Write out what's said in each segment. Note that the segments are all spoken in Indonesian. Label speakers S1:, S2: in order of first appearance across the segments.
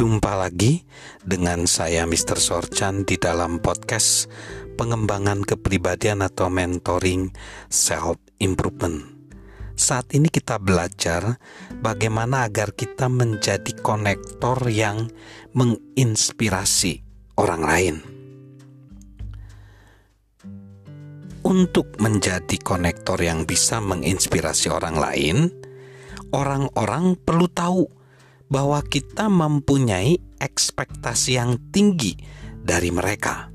S1: Jumpa lagi dengan saya Mr. Sorchan di dalam podcast pengembangan kepribadian atau mentoring self improvement. Saat ini kita belajar bagaimana agar kita menjadi konektor yang menginspirasi orang lain. Untuk menjadi konektor yang bisa menginspirasi orang lain, orang-orang perlu tahu bahwa kita mempunyai ekspektasi yang tinggi dari mereka.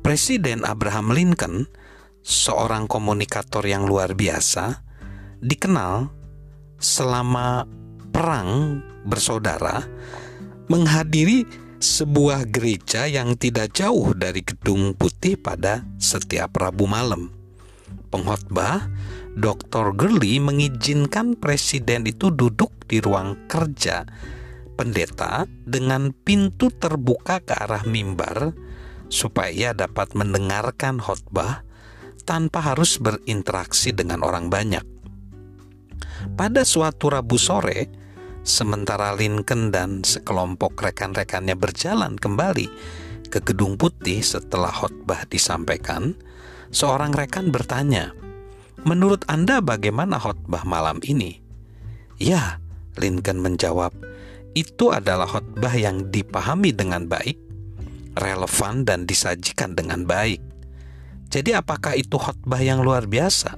S1: Presiden Abraham Lincoln, seorang komunikator yang luar biasa, dikenal selama perang bersaudara menghadiri sebuah gereja yang tidak jauh dari Gedung Putih pada setiap Rabu malam. Pengkhotbah Dr. Gurley mengizinkan presiden itu duduk di ruang kerja pendeta dengan pintu terbuka ke arah mimbar supaya ia dapat mendengarkan khotbah tanpa harus berinteraksi dengan orang banyak. Pada suatu Rabu sore, sementara Lincoln dan sekelompok rekan-rekannya berjalan kembali ke Gedung Putih setelah khotbah disampaikan, seorang rekan bertanya, Menurut Anda bagaimana khotbah malam ini? Ya, Lincoln menjawab, itu adalah khotbah yang dipahami dengan baik, relevan dan disajikan dengan baik. Jadi apakah itu khotbah yang luar biasa?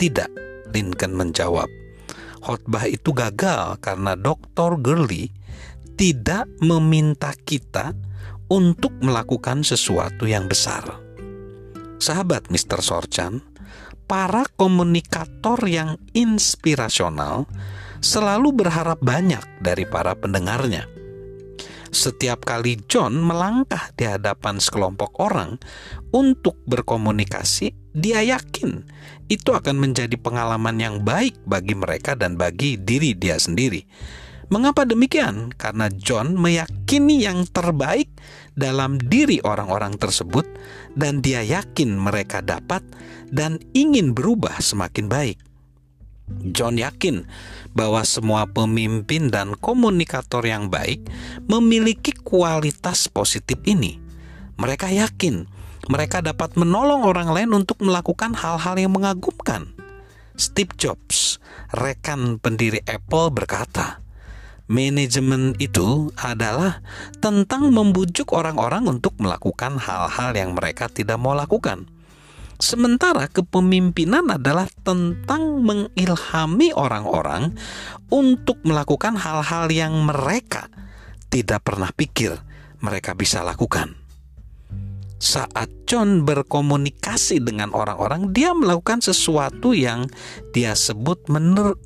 S1: Tidak, Lincoln menjawab. Khotbah itu gagal karena Dr. Gurley tidak meminta kita untuk melakukan sesuatu yang besar. Sahabat Mr. Sorchan, para komunikator yang inspirasional selalu berharap banyak dari para pendengarnya. Setiap kali John melangkah di hadapan sekelompok orang untuk berkomunikasi, dia yakin itu akan menjadi pengalaman yang baik bagi mereka dan bagi diri dia sendiri. Mengapa demikian? Karena John meyakini yang terbaik dalam diri orang-orang tersebut, dan dia yakin mereka dapat dan ingin berubah semakin baik. John yakin bahwa semua pemimpin dan komunikator yang baik memiliki kualitas positif ini. Mereka yakin mereka dapat menolong orang lain untuk melakukan hal-hal yang mengagumkan. Steve Jobs, rekan pendiri Apple, berkata, manajemen itu adalah tentang membujuk orang-orang untuk melakukan hal-hal yang mereka tidak mau lakukan. Sementara kepemimpinan adalah tentang mengilhami orang-orang untuk melakukan hal-hal yang mereka tidak pernah pikir mereka bisa lakukan saat John berkomunikasi dengan orang-orang, dia melakukan sesuatu yang dia sebut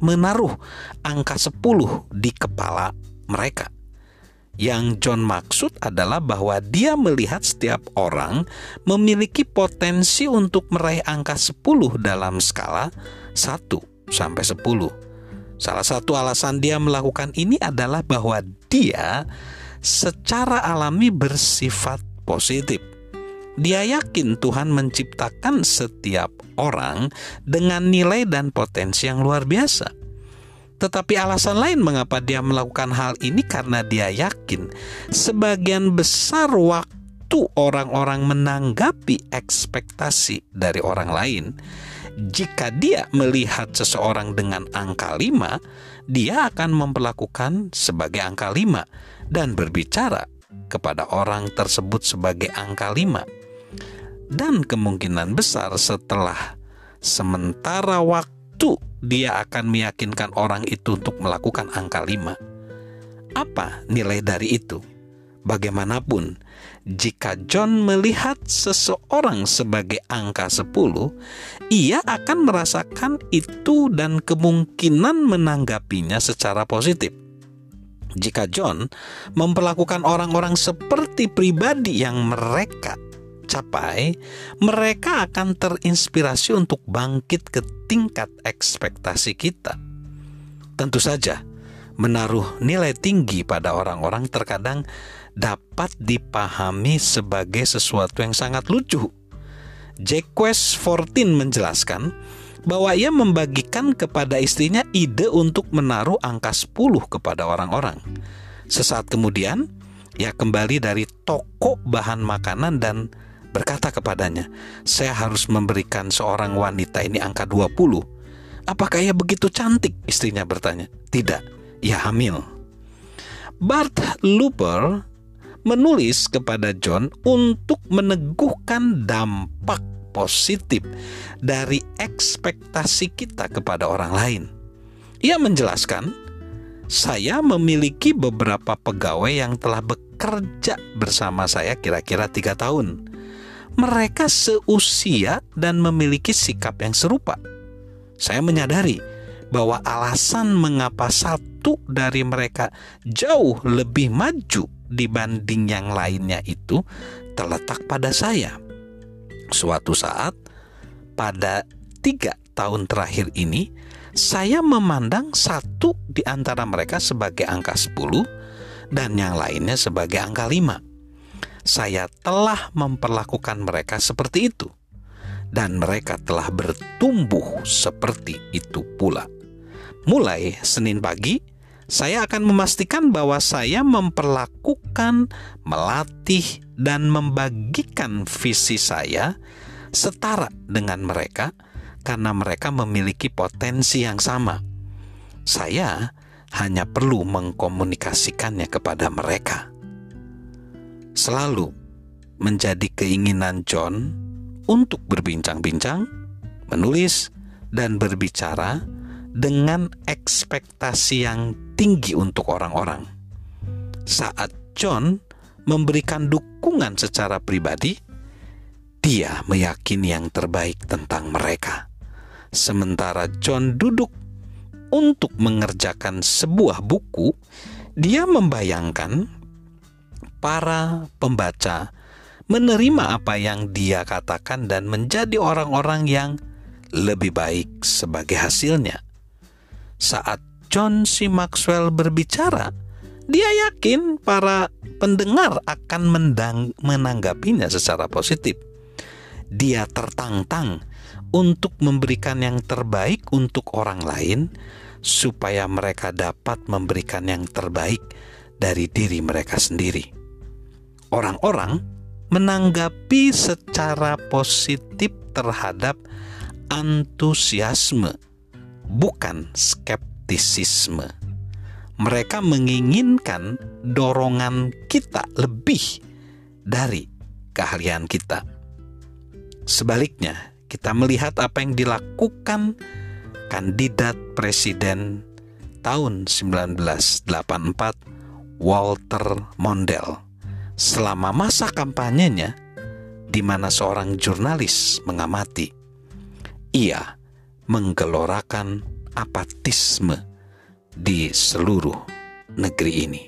S1: menaruh angka 10 di kepala mereka. Yang John maksud adalah bahwa dia melihat setiap orang memiliki potensi untuk meraih angka 10 dalam skala 1 sampai 10. Salah satu alasan dia melakukan ini adalah bahwa dia secara alami bersifat positif dia yakin Tuhan menciptakan setiap orang dengan nilai dan potensi yang luar biasa. Tetapi alasan lain mengapa dia melakukan hal ini karena dia yakin sebagian besar waktu orang-orang menanggapi ekspektasi dari orang lain. Jika dia melihat seseorang dengan angka 5, dia akan memperlakukan sebagai angka 5 dan berbicara kepada orang tersebut sebagai angka 5 dan kemungkinan besar setelah sementara waktu dia akan meyakinkan orang itu untuk melakukan angka 5. Apa nilai dari itu? Bagaimanapun, jika John melihat seseorang sebagai angka 10, ia akan merasakan itu dan kemungkinan menanggapinya secara positif. Jika John memperlakukan orang-orang seperti pribadi yang mereka capai, mereka akan terinspirasi untuk bangkit ke tingkat ekspektasi kita. Tentu saja, menaruh nilai tinggi pada orang-orang terkadang dapat dipahami sebagai sesuatu yang sangat lucu. Jacques Fortin menjelaskan bahwa ia membagikan kepada istrinya ide untuk menaruh angka 10 kepada orang-orang. Sesaat kemudian, ia kembali dari toko bahan makanan dan berkata kepadanya, "Saya harus memberikan seorang wanita ini angka 20." "Apakah ia begitu cantik?" istrinya bertanya. "Tidak, ia hamil." Bart Looper menulis kepada John untuk meneguhkan dampak positif dari ekspektasi kita kepada orang lain. Ia menjelaskan, "Saya memiliki beberapa pegawai yang telah bekerja bersama saya kira-kira tiga tahun. Mereka seusia dan memiliki sikap yang serupa. Saya menyadari bahwa alasan mengapa satu dari mereka jauh lebih maju dibanding yang lainnya itu terletak pada saya. Suatu saat, pada tiga tahun terakhir ini, saya memandang satu di antara mereka sebagai angka 10 dan yang lainnya sebagai angka 5. Saya telah memperlakukan mereka seperti itu dan mereka telah bertumbuh seperti itu pula. Mulai Senin pagi, saya akan memastikan bahwa saya memperlakukan, melatih, dan membagikan visi saya setara dengan mereka karena mereka memiliki potensi yang sama. Saya hanya perlu mengkomunikasikannya kepada mereka. Selalu menjadi keinginan John untuk berbincang-bincang, menulis, dan berbicara dengan ekspektasi yang tinggi untuk orang-orang. Saat John memberikan dukungan secara pribadi, dia meyakini yang terbaik tentang mereka. Sementara John duduk untuk mengerjakan sebuah buku, dia membayangkan para pembaca menerima apa yang dia katakan dan menjadi orang-orang yang lebih baik sebagai hasilnya saat John C. Maxwell berbicara, dia yakin para pendengar akan mendang, menanggapinya secara positif. Dia tertantang untuk memberikan yang terbaik untuk orang lain, supaya mereka dapat memberikan yang terbaik dari diri mereka sendiri. Orang-orang menanggapi secara positif terhadap antusiasme bukan skeptisisme. Mereka menginginkan dorongan kita lebih dari keahlian kita. Sebaliknya, kita melihat apa yang dilakukan kandidat presiden tahun 1984 Walter Mondale selama masa kampanyenya di mana seorang jurnalis mengamati. Ia menggelorakan apatisme di seluruh negeri ini.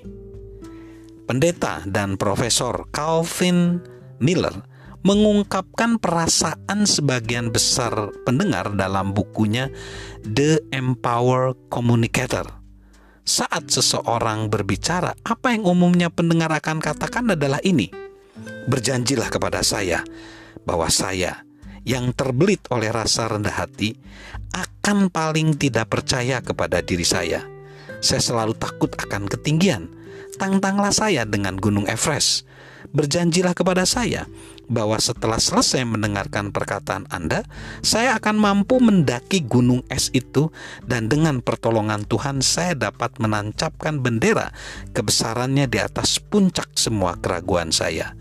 S1: Pendeta dan Profesor Calvin Miller mengungkapkan perasaan sebagian besar pendengar dalam bukunya The Empower Communicator. Saat seseorang berbicara, apa yang umumnya pendengar akan katakan adalah ini: "Berjanjilah kepada saya bahwa saya yang terbelit oleh rasa rendah hati akan paling tidak percaya kepada diri saya. Saya selalu takut akan ketinggian. Tantanglah saya dengan Gunung Everest. Berjanjilah kepada saya bahwa setelah selesai mendengarkan perkataan Anda, saya akan mampu mendaki gunung es itu dan dengan pertolongan Tuhan saya dapat menancapkan bendera kebesarannya di atas puncak semua keraguan saya.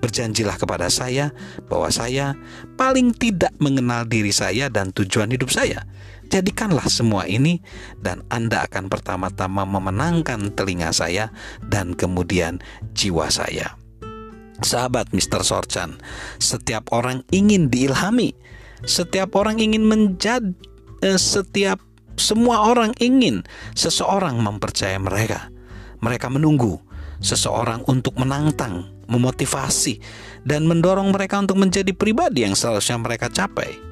S1: Berjanjilah kepada saya bahwa saya paling tidak mengenal diri saya dan tujuan hidup saya. Jadikanlah semua ini, dan Anda akan pertama-tama memenangkan telinga saya dan kemudian jiwa saya. Sahabat Mr. Sorchan, setiap orang ingin diilhami, setiap orang ingin menjadi, eh, setiap semua orang ingin seseorang mempercaya mereka. Mereka menunggu seseorang untuk menantang, memotivasi, dan mendorong mereka untuk menjadi pribadi yang seharusnya mereka capai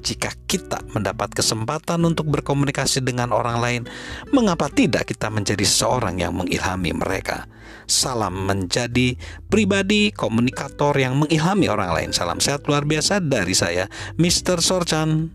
S1: jika kita mendapat kesempatan untuk berkomunikasi dengan orang lain, mengapa tidak kita menjadi seorang yang mengilhami mereka? Salam menjadi pribadi komunikator yang mengilhami orang lain. Salam sehat luar biasa dari saya, Mr. Sorchan.